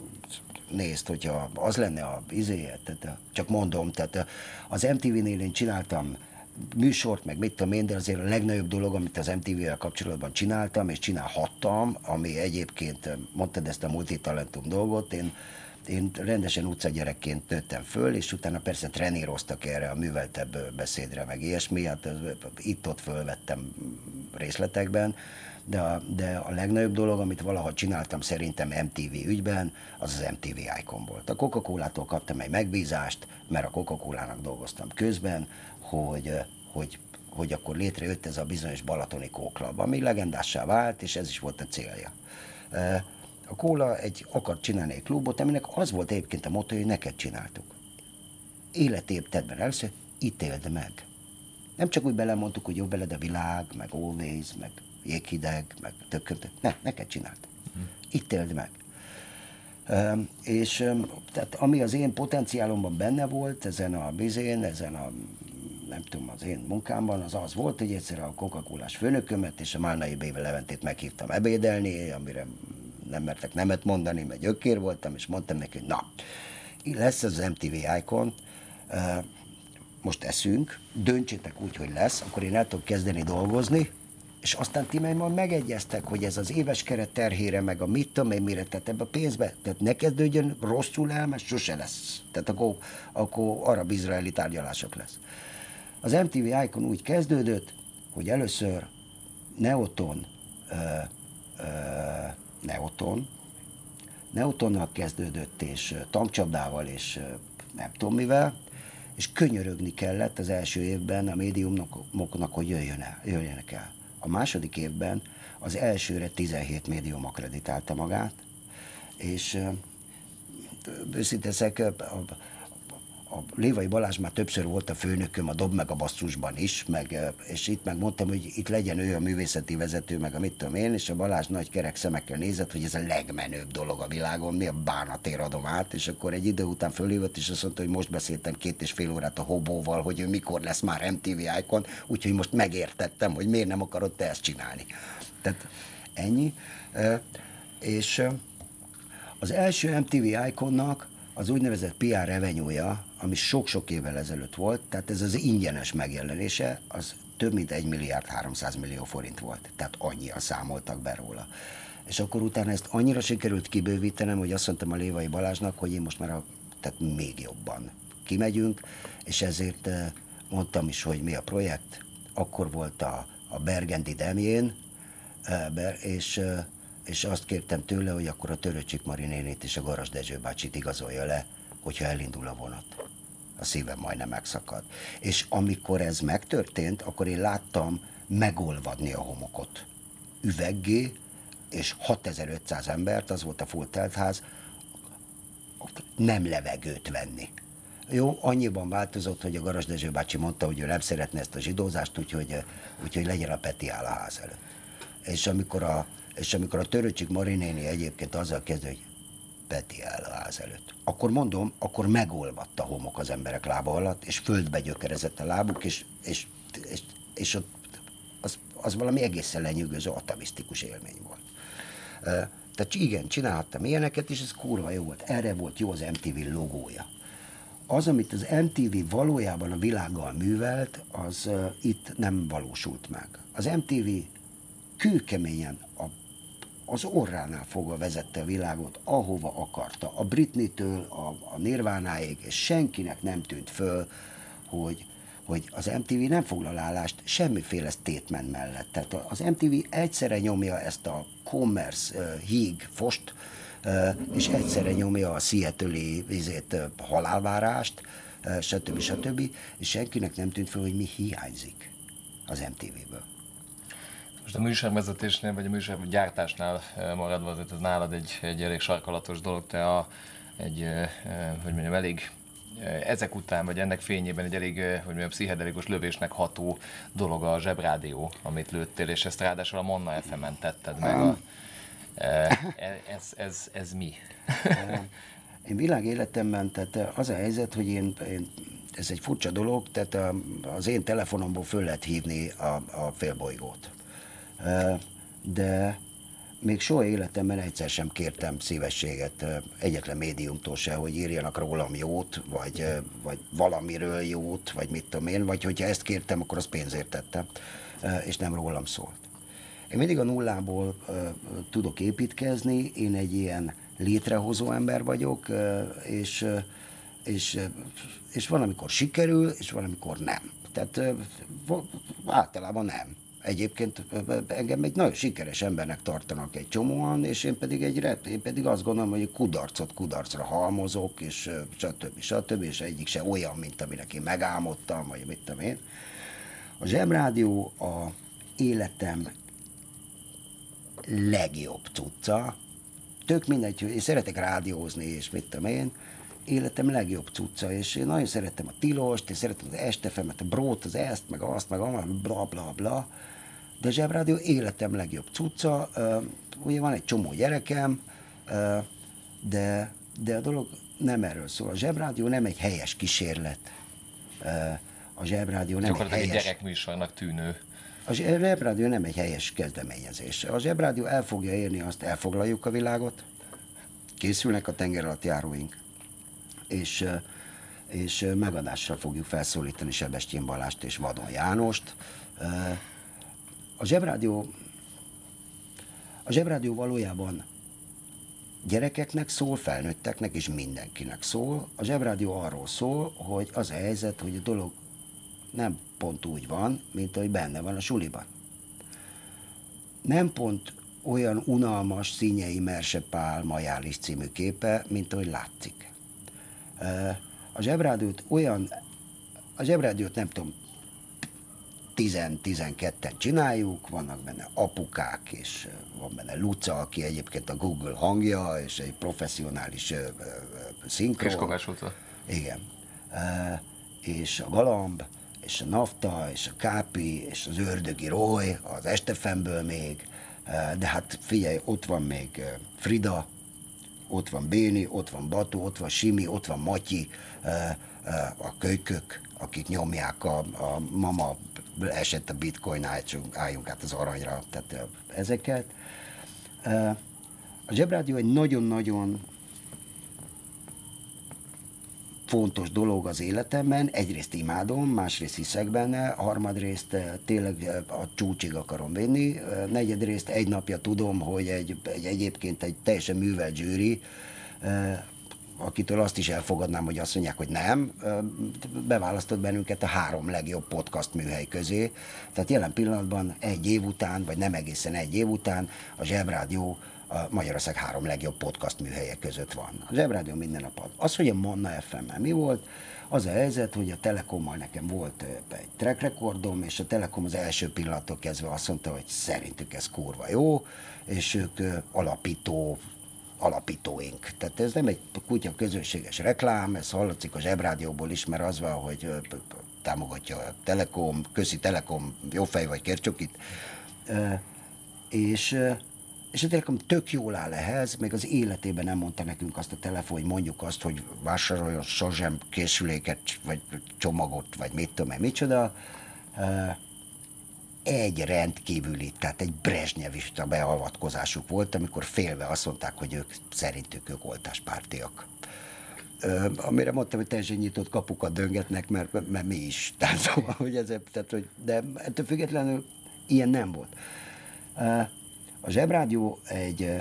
nézd, hogyha az lenne a izéje, tehát csak mondom, tehát az MTV-nél én csináltam műsort, meg mit tudom én, de azért a legnagyobb dolog, amit az MTV-vel kapcsolatban csináltam, és csinálhattam, ami egyébként, mondtad ezt a multitalentum dolgot, én, én rendesen utcagyerekként nőttem föl, és utána persze treníroztak erre a műveltebb beszédre, meg ilyesmi, hát itt-ott fölvettem részletekben, de a, de a legnagyobb dolog, amit valaha csináltam szerintem MTV ügyben, az az MTV Icon volt. A Coca-Cola-tól kaptam egy megbízást, mert a Coca-Cola-nak dolgoztam közben, hogy, hogy, hogy akkor létrejött ez a bizonyos Balatoni Kóklab, ami legendássá vált, és ez is volt a célja. A Kóla egy akart csinálni egy klubot, aminek az volt egyébként a motto, hogy neked csináltuk. Életéptedben először ítéld meg. Nem csak úgy belemondtuk, hogy jobb veled a világ, meg always, meg jéghideg, meg tökönt. Ne, neked csináltam. Uh-huh. Ítéld meg. Um, és um, tehát ami az én potenciálomban benne volt, ezen a bizén, ezen a nem tudom, az én munkámban, az az volt, hogy egyszer a coca cola főnökömet és a Málnai Béve Leventét meghívtam ebédelni, amire nem mertek nemet mondani, mert gyökér voltam, és mondtam neki, hogy na, lesz az MTV Icon, most eszünk, döntsétek úgy, hogy lesz, akkor én el tudok kezdeni dolgozni, és aztán ti meg majd megegyeztek, hogy ez az éves keret terhére, meg a mit tudom én mire, tehát ebbe a pénzbe, tehát ne kezdődjön rosszul el, mert sose lesz. Tehát akkor, akkor arab-izraeli tárgyalások lesz. Az MTV Icon úgy kezdődött, hogy először Neoton, uh, uh, Neoton, Neotonnal kezdődött, és tankcsapdával, és nem tudom mivel, és könyörögni kellett az első évben a médiumoknak, hogy jöjjön el, jöjjenek el. A második évben az elsőre 17 médium akreditálta magát, és őszintén a, Lévai Balázs már többször volt a főnököm a Dob meg a basszusban is, meg, és itt meg mondtam, hogy itt legyen ő a művészeti vezető, meg a mit tudom én, és a Balázs nagy kerek szemekkel nézett, hogy ez a legmenőbb dolog a világon, mi a bánatért adom át, és akkor egy idő után fölhívott, és azt mondta, hogy most beszéltem két és fél órát a Hobóval, hogy ő mikor lesz már MTV Icon, úgyhogy most megértettem, hogy miért nem akarod te ezt csinálni. Tehát ennyi. És az első MTV Iconnak az úgynevezett PR revenue ami sok-sok évvel ezelőtt volt, tehát ez az ingyenes megjelenése, az több mint 1 milliárd 300 millió forint volt. Tehát annyian számoltak be róla. És akkor utána ezt annyira sikerült kibővítenem, hogy azt mondtam a Lévai Balázsnak, hogy én most már a, tehát még jobban kimegyünk, és ezért eh, mondtam is, hogy mi a projekt. Akkor volt a, a Bergendi Demjén, eh, és eh, és azt kértem tőle, hogy akkor a Töröcsik Marinénét és a Garas Dezső bácsit igazolja le, hogyha elindul a vonat. A szívem majdnem megszakad. És amikor ez megtörtént, akkor én láttam megolvadni a homokot. Üveggé, és 6500 embert, az volt a full teltház, nem levegőt venni. Jó, annyiban változott, hogy a Garas Dezső bácsi mondta, hogy ő nem szeretne ezt a zsidózást, úgyhogy, úgyhogy legyen a Peti áll a ház előtt. És amikor a, és amikor a töröcsik Marinéni egyébként azzal kezdő, hogy Peti áll a ház előtt. Akkor mondom, akkor megolvadt a homok az emberek lába alatt, és földbe gyökerezett a lábuk, és, és, és, és ott az, az valami egészen lenyűgöző, atavisztikus élmény volt. Tehát igen, csinálhattam ilyeneket, és ez kurva jó volt. Erre volt jó az MTV logója. Az, amit az MTV valójában a világgal művelt, az uh, itt nem valósult meg. Az MTV kőkeményen az orránál fogva vezette a világot, ahova akarta. A Britney-től a, a Nirvánáig, és senkinek nem tűnt föl, hogy, hogy az MTV nem foglal állást semmiféle statement mellett. Tehát az MTV egyszerre nyomja ezt a commerce uh, híg fost, uh, és egyszerre nyomja a Seattle-i uh, halálvárást, uh, stb. stb. És senkinek nem tűnt föl, hogy mi hiányzik az MTV-ből. Most a műsorvezetésnél, vagy a műsorgyártásnál eh, maradva, azért ez nálad egy, egy elég sarkalatos dolog, te a, egy, eh, eh, hogy mondjam, elég ezek után, vagy ennek fényében egy elég, hogy mondjam, pszichedelikus lövésnek ható dolog a zsebrádió, amit lőttél, és ezt ráadásul a Monna FM-en tetted meg. A, ez, ez, ez mi? Én világéletemben, tehát az a helyzet, hogy én, én ez egy furcsa dolog, tehát az én telefonomból föl lehet hívni a, a félbolygót de még soha életemben egyszer sem kértem szívességet egyetlen médiumtól se, hogy írjanak rólam jót, vagy, vagy valamiről jót, vagy mit tudom én, vagy hogyha ezt kértem, akkor az pénzért tettem, és nem rólam szólt. Én mindig a nullából tudok építkezni, én egy ilyen létrehozó ember vagyok, és, és, és van, amikor sikerül, és van, amikor nem. Tehát általában nem. Egyébként engem egy nagyon sikeres embernek tartanak egy csomóan, és én pedig, egy, én pedig azt gondolom, hogy kudarcot kudarcra halmozok, és stb. stb. és egyik se olyan, mint aminek én megálmodtam, vagy mit tudom én. A Zsebrádió a életem legjobb cucca, tök mindegy, hogy én szeretek rádiózni, és mit tudom én, életem legjobb cucca, és én nagyon szerettem a Tilost, én szerettem az Estefemet, a Brót, az ezt, meg azt, meg azt, bla bla bla, de Zsebrádió életem legjobb cucca, ugye van egy csomó gyerekem, de, de a dolog nem erről szól. A Zsebrádió nem egy helyes kísérlet. A Zsebrádió nem egy helyes... egy gyerekműsornak tűnő a Zsebrádió nem egy helyes kezdeményezés. A Zsebrádió el fogja érni azt, elfoglaljuk a világot, készülnek a tenger alatt járóink, és, és megadással fogjuk felszólítani Sebestyén Balást és Vadon Jánost. A Zsebrádió, a Zsebrádió valójában gyerekeknek szól, felnőtteknek és mindenkinek szól. A Zsebrádió arról szól, hogy az a helyzet, hogy a dolog nem pont úgy van, mint ahogy benne van a suliban. Nem pont olyan unalmas színyei Merse Pál Majális című képe, mint ahogy látszik. A zsebrádiót olyan, a zsebrádiót nem tudom, 10-12-en csináljuk, vannak benne apukák, és van benne Luca, aki egyébként a Google hangja, és egy professzionális szinkron. És Kovács Luca. Igen. És a Galamb, és a Nafta, és a Kápi, és az Ördögi Roy, az Estefemből még, de hát figyelj, ott van még Frida, ott van Béni, ott van Batu, ott van Simi, ott van Matyi, a kölykök, akik nyomják a, a mama esett a bitcoin, álljunk át az aranyra, tehát ezeket. A Zsebrádió egy nagyon-nagyon fontos dolog az életemben. Egyrészt imádom, másrészt hiszek benne, harmadrészt tényleg a csúcsig akarom vinni, negyedrészt egy napja tudom, hogy egy, egy egyébként egy teljesen művelt zsűri, akitől azt is elfogadnám, hogy azt mondják, hogy nem, beválasztott bennünket a három legjobb podcast műhely közé. Tehát jelen pillanatban egy év után, vagy nem egészen egy év után a Zsebrádió a Magyarország három legjobb podcast műhelye között van. A Zsebrádió minden nap ad. Az, hogy a Manna fm mi volt, az a helyzet, hogy a Telekommal nekem volt egy track rekordom, és a Telekom az első pillanattól kezdve azt mondta, hogy szerintük ez kurva jó, és ők alapító alapítóink. Tehát ez nem egy kutya közönséges reklám, ez hallatszik a Zsebrádióból is, mert az van, hogy támogatja a Telekom, köszi Telekom, jó fej vagy kercsokit, és és a Telekom tök jól áll ehhez, még az életében nem mondta nekünk azt a telefon, hogy mondjuk azt, hogy vásároljon sosem készüléket, vagy csomagot, vagy mit tudom én, micsoda. Egy rendkívüli, tehát egy brezsnyevista beavatkozásuk volt, amikor félve azt mondták, hogy ők szerintük ők oltáspártiak. amire mondtam, hogy teljesen nyitott kapukat döngetnek, mert, mert mi is. Tehát, szóval, hogy ez, tehát, hogy, de ettől függetlenül ilyen nem volt. A Zsebrádió egy,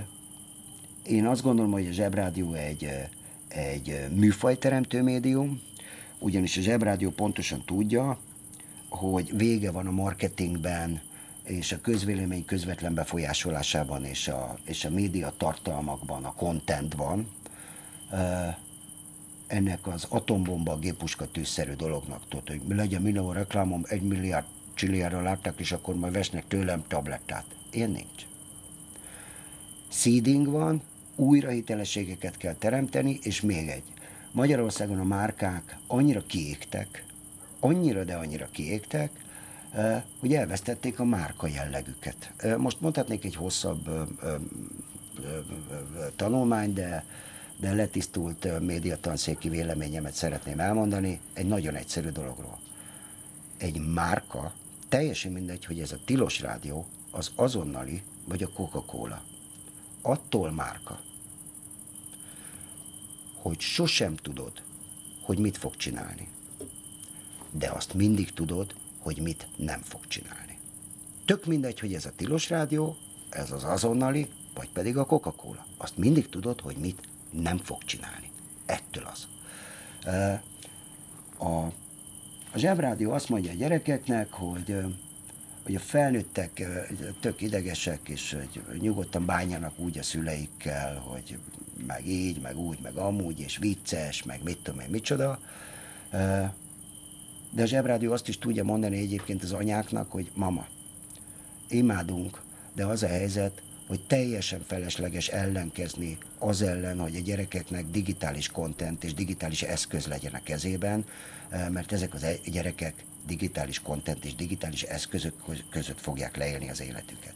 én azt gondolom, hogy a Zsebrádió egy, egy műfajteremtő médium, ugyanis a Zsebrádió pontosan tudja, hogy vége van a marketingben, és a közvélemény közvetlen befolyásolásában, és a, és a média tartalmakban, a contentban, ennek az atombomba gépuska tűzszerű dolognak, tudod, hogy legyen mindenhol reklámom, egy milliárd csilliára látták, és akkor majd vesznek tőlem tablettát. Ilyen nincs seeding van, újra hitelességeket kell teremteni, és még egy. Magyarországon a márkák annyira kiégtek, annyira, de annyira kiégtek, hogy elvesztették a márka jellegüket. Most mondhatnék egy hosszabb tanulmány, de, de letisztult médiatanszéki véleményemet szeretném elmondani egy nagyon egyszerű dologról. Egy márka, teljesen mindegy, hogy ez a Tilos Rádió, az azonnali vagy a Coca-Cola. Attól márka, hogy sosem tudod, hogy mit fog csinálni. De azt mindig tudod, hogy mit nem fog csinálni. Tök mindegy, hogy ez a tilos rádió, ez az azonnali, vagy pedig a Coca-Cola. Azt mindig tudod, hogy mit nem fog csinálni. Ettől az. A, a zsebrádió azt mondja a gyerekeknek, hogy, hogy a felnőttek tök idegesek, és hogy nyugodtan bánjanak úgy a szüleikkel, hogy meg így, meg úgy, meg amúgy, és vicces, meg mit tudom én, micsoda. De a zsebrádió azt is tudja mondani egyébként az anyáknak, hogy mama, imádunk, de az a helyzet, hogy teljesen felesleges ellenkezni az ellen, hogy a gyerekeknek digitális kontent és digitális eszköz legyen a kezében, eh, mert ezek az e- gyerekek digitális kontent és digitális eszközök között fogják leélni az életüket.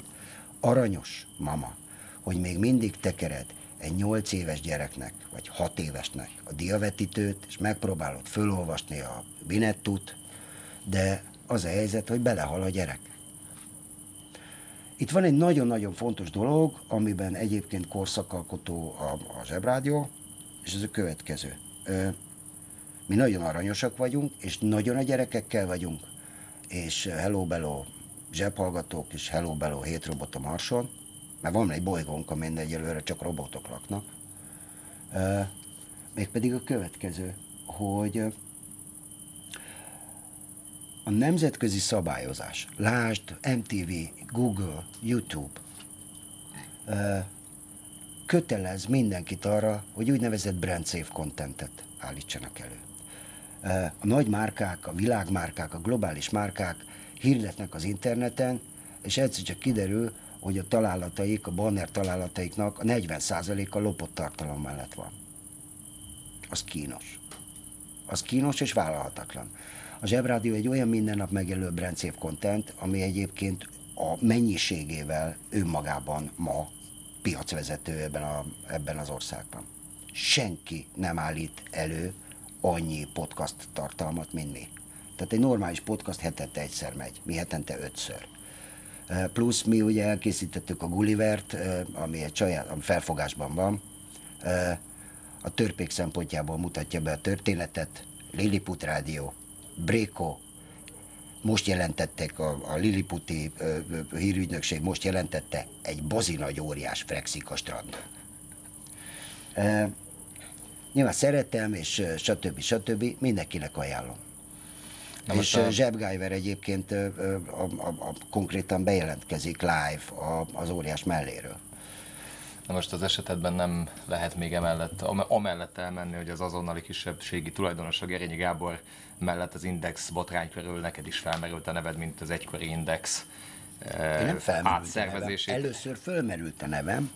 Aranyos, mama, hogy még mindig tekered egy 8 éves gyereknek, vagy 6 évesnek a diavetítőt, és megpróbálod fölolvasni a binettut, de az a helyzet, hogy belehal a gyerek. Itt van egy nagyon-nagyon fontos dolog, amiben egyébként korszakalkotó a, a zsebrádió, és ez a következő. Ö, mi nagyon aranyosak vagyunk, és nagyon a gyerekekkel vagyunk, és hello bello zsebhallgatók, és hello bello hét robot a marson, mert van egy bolygónk, amin egyelőre csak robotok laknak. Ö, mégpedig a következő, hogy a nemzetközi szabályozás, lásd MTV, Google, YouTube, kötelez mindenkit arra, hogy úgynevezett brand safe contentet állítsanak elő. A nagy márkák, a világmárkák, a globális márkák hirdetnek az interneten, és egyszer csak kiderül, hogy a találataik, a banner találataiknak a 40%-a lopott tartalom mellett van. Az kínos. Az kínos és vállalhatatlan. A Zsebrádió egy olyan minden nap megjelölő brandszép content, ami egyébként a mennyiségével önmagában ma piacvezető ebben, a, ebben az országban. Senki nem állít elő annyi podcast tartalmat, mint mi. Tehát egy normális podcast hetente egyszer megy, mi hetente ötször. Plusz mi ugye elkészítettük a Gullivert, ami egy saját, ami felfogásban van, a törpék szempontjából mutatja be a történetet, Lilliput Rádió, Bréko, most jelentettek, a, a Liliputi ö, hírügynökség most jelentette, egy bozi nagy óriás frekszik a strandon. Nyilván szeretem, és stb. stb. mindenkinek ajánlom. Na és a... Zsebgájver egyébként a, a, a, a, konkrétan bejelentkezik live a, az óriás melléről. Na most az esetedben nem lehet még emellett, amellett elmenni, hogy az azonnali kisebbségi tulajdonos a Gerényi Gábor mellett az Index botrány körül neked is felmerült a neved, mint az egykori Index Én nem átszervezését. Először fölmerült a nevem,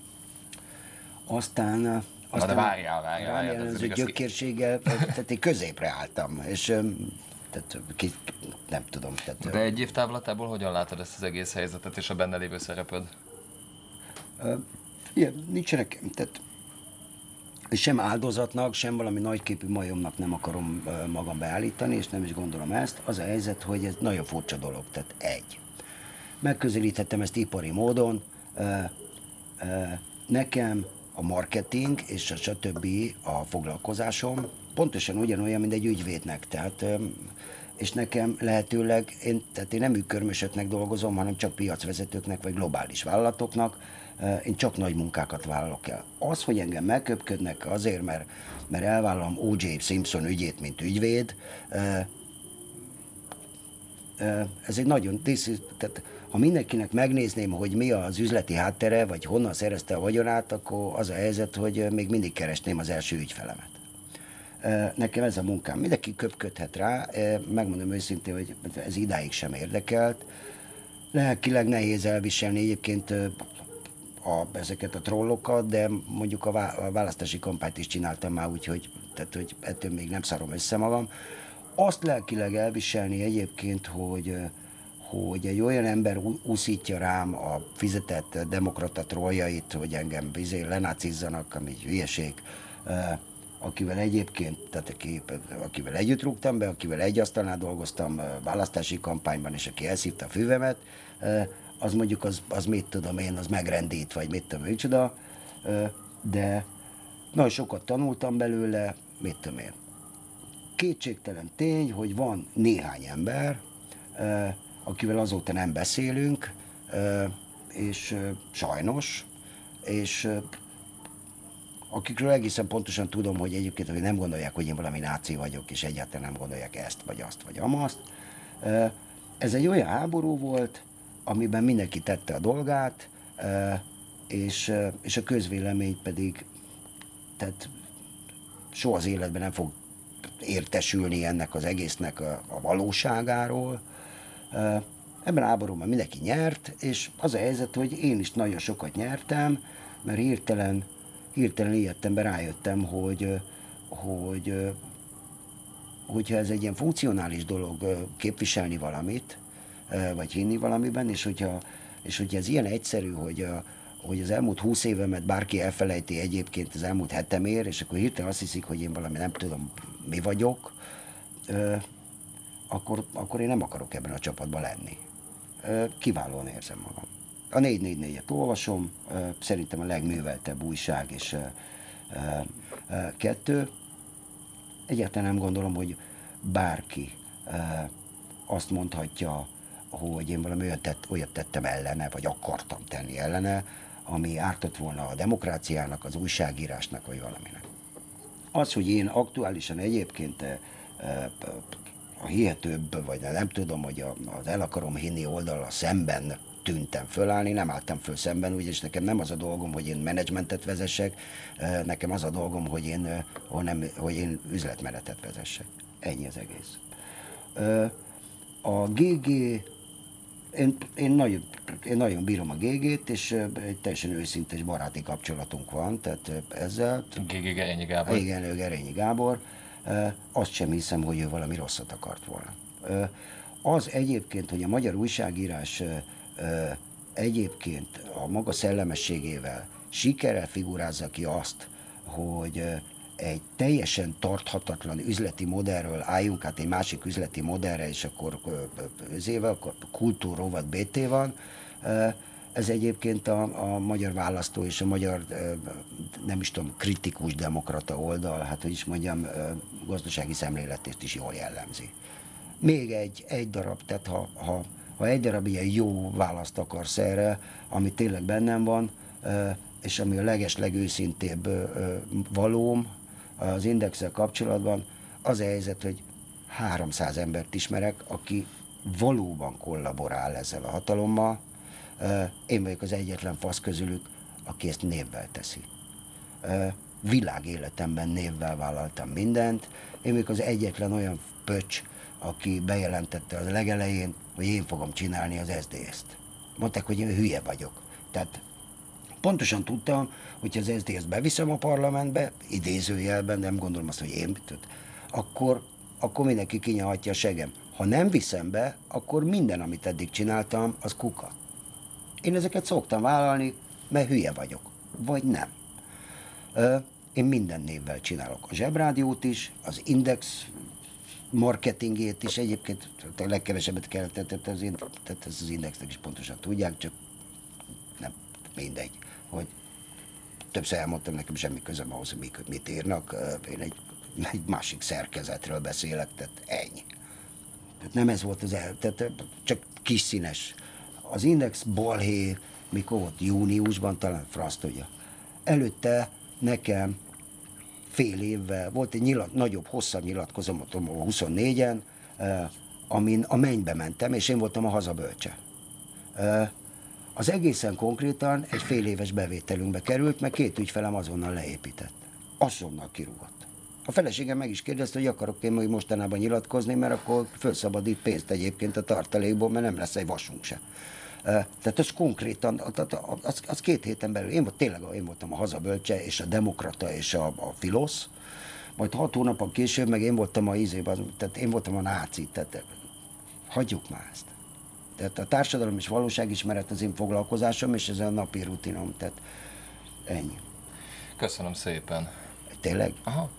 aztán aztán Na de várjál, várjál. várjál jellemző gyökérséggel, tehát én középre álltam, és tehát ki, nem tudom. Tehát, de egy év távlatából hogyan látod ezt az egész helyzetet és a benne lévő szereped? Ilyen, nincsenek, tehát sem áldozatnak, sem valami nagyképű majomnak nem akarom magam beállítani, és nem is gondolom ezt. Az a helyzet, hogy ez nagyon furcsa dolog. Tehát egy. Megközelíthettem ezt ipari módon. Nekem a marketing és a stb. a foglalkozásom pontosan ugyanolyan, mint egy ügyvédnek. Tehát és nekem lehetőleg, én, tehát én nem műkörmösöknek dolgozom, hanem csak piacvezetőknek vagy globális vállalatoknak, én csak nagy munkákat vállalok el. Az, hogy engem megköpködnek azért, mert, mert elvállalom O.J. Simpson ügyét, mint ügyvéd, ez egy nagyon, tehát ha mindenkinek megnézném, hogy mi az üzleti háttere, vagy honnan szerezte a vagyonát, akkor az a helyzet, hogy még mindig keresném az első ügyfelemet. Nekem ez a munkám. Mindenki köpködhet rá, megmondom őszintén, hogy ez idáig sem érdekelt. Lelkileg nehéz elviselni egyébként a, ezeket a trollokat, de mondjuk a, vá, a választási kampányt is csináltam már, úgyhogy tehát, hogy ettől még nem szarom össze magam. Azt lelkileg elviselni egyébként, hogy hogy egy olyan ember úszítja rám a fizetett demokrata trolljait, hogy engem vizé lenácizzanak, ami egy hülyeség, akivel egyébként, tehát aki, akivel együtt rúgtam be, akivel egy asztalnál dolgoztam választási kampányban, és aki elszívta a füvemet, az mondjuk az, az mit tudom én, az megrendít, vagy mit tudom, micsoda, de nagyon sokat tanultam belőle, mit tudom én. Kétségtelen tény, hogy van néhány ember, akivel azóta nem beszélünk, és sajnos, és akikről egészen pontosan tudom, hogy egyébként hogy nem gondolják, hogy én valami náci vagyok, és egyáltalán nem gondolják ezt, vagy azt, vagy amazt. Ez egy olyan háború volt, amiben mindenki tette a dolgát, és, és a közvélemény pedig tehát soha az életben nem fog értesülni ennek az egésznek a, a valóságáról. Ebben a háborúban mindenki nyert, és az a helyzet, hogy én is nagyon sokat nyertem, mert hirtelen, hirtelen ilyettemben rájöttem, hogy, hogy hogyha ez egy ilyen funkcionális dolog képviselni valamit, vagy hinni valamiben, és hogyha, és hogyha ez ilyen egyszerű, hogy, a, hogy az elmúlt húsz évemet bárki elfelejti egyébként az elmúlt hetemér, és akkor hirtelen azt hiszik, hogy én valami nem tudom, mi vagyok, akkor, akkor én nem akarok ebben a csapatban lenni. Kiválóan érzem magam. A 444-et olvasom, szerintem a legműveltebb újság, és kettő. Egyáltalán nem gondolom, hogy bárki azt mondhatja, hogy én valami olyat, tett, olyat tettem ellene, vagy akartam tenni ellene, ami ártott volna a demokráciának, az újságírásnak, vagy valaminek. Az, hogy én aktuálisan egyébként a hihetőbb, vagy nem tudom, hogy az el akarom hinni oldalra szemben tűntem fölállni, nem álltam föl szemben, úgyis nekem nem az a dolgom, hogy én menedzsmentet vezessek, nekem az a dolgom, hogy én, hanem, hogy én üzletmenetet vezessek. Ennyi az egész. A GG, én, én, nagyon, én nagyon bírom a GG-t, és egy teljesen őszinte baráti kapcsolatunk van, tehát ezzel. GG Gerényi Gábor. Igen, Gerényi Gábor azt sem hiszem, hogy ő valami rosszat akart volna. Az egyébként, hogy a magyar újságírás egyébként a maga szellemességével sikerrel figurázza ki azt, hogy egy teljesen tarthatatlan üzleti modellről álljunk át egy másik üzleti modellre, és akkor ezével, akkor kultúrrovat BT van, ez egyébként a, a magyar választó és a magyar, nem is tudom, kritikus demokrata oldal, hát hogy is mondjam, gazdasági szemléletét is jól jellemzi. Még egy, egy darab, tehát ha, ha, ha egy darab ilyen jó választ akarsz erre, ami tényleg bennem van, és ami a leges, legőszintébb valóm az indexel kapcsolatban, az a helyzet, hogy 300 embert ismerek, aki valóban kollaborál ezzel a hatalommal, én vagyok az egyetlen fasz közülük, aki ezt névvel teszi. Világéletemben névvel vállaltam mindent. Én vagyok az egyetlen olyan pöcs, aki bejelentette a legelején, hogy én fogom csinálni az SZDSZ-t. Mondták, hogy én hülye vagyok. Tehát pontosan tudtam, hogy az SZDSZ-t beviszem a parlamentbe, idézőjelben, nem gondolom azt, hogy én, tehát, akkor, akkor mindenki kinyalhatja a segem. Ha nem viszem be, akkor minden, amit eddig csináltam, az kuka. Én ezeket szoktam vállalni, mert hülye vagyok. Vagy nem. Én minden névvel csinálok. A zsebrádiót is, az Index marketingét is, egyébként a legkevesebbet kellett, tehát, az, tehát ez az Indexnek is pontosan tudják, csak nem mindegy, hogy többször elmondtam, nekem semmi közöm ahhoz, hogy mit írnak, én egy, egy másik szerkezetről beszélek, tehát ennyi. Tehát nem ez volt az el, tehát csak kis színes az Index balhé, mikor volt júniusban, talán frasz tudja. Előtte nekem fél évvel volt egy nyilat, nagyobb, hosszabb nyilatkozatom a 24-en, eh, amin a mennybe mentem, és én voltam a hazabölcse. Eh, az egészen konkrétan egy fél éves bevételünkbe került, mert két ügyfelem azonnal leépített. Azonnal kirúgott. A feleségem meg is kérdezte, hogy akarok én hogy mostanában nyilatkozni, mert akkor felszabadít pénzt egyébként a tartalékból, mert nem lesz egy vasunk se. Tehát az konkrétan, az, az két héten belül, én volt, tényleg én voltam a hazabölcse, és a demokrata, és a, a filosz, majd hat hónapon később meg én voltam a izében, tehát én voltam a náci, tehát hagyjuk már ezt. Tehát a társadalom és valóságismeret az én foglalkozásom, és ez a napi rutinom, tehát ennyi. Köszönöm szépen. Tényleg? Aha.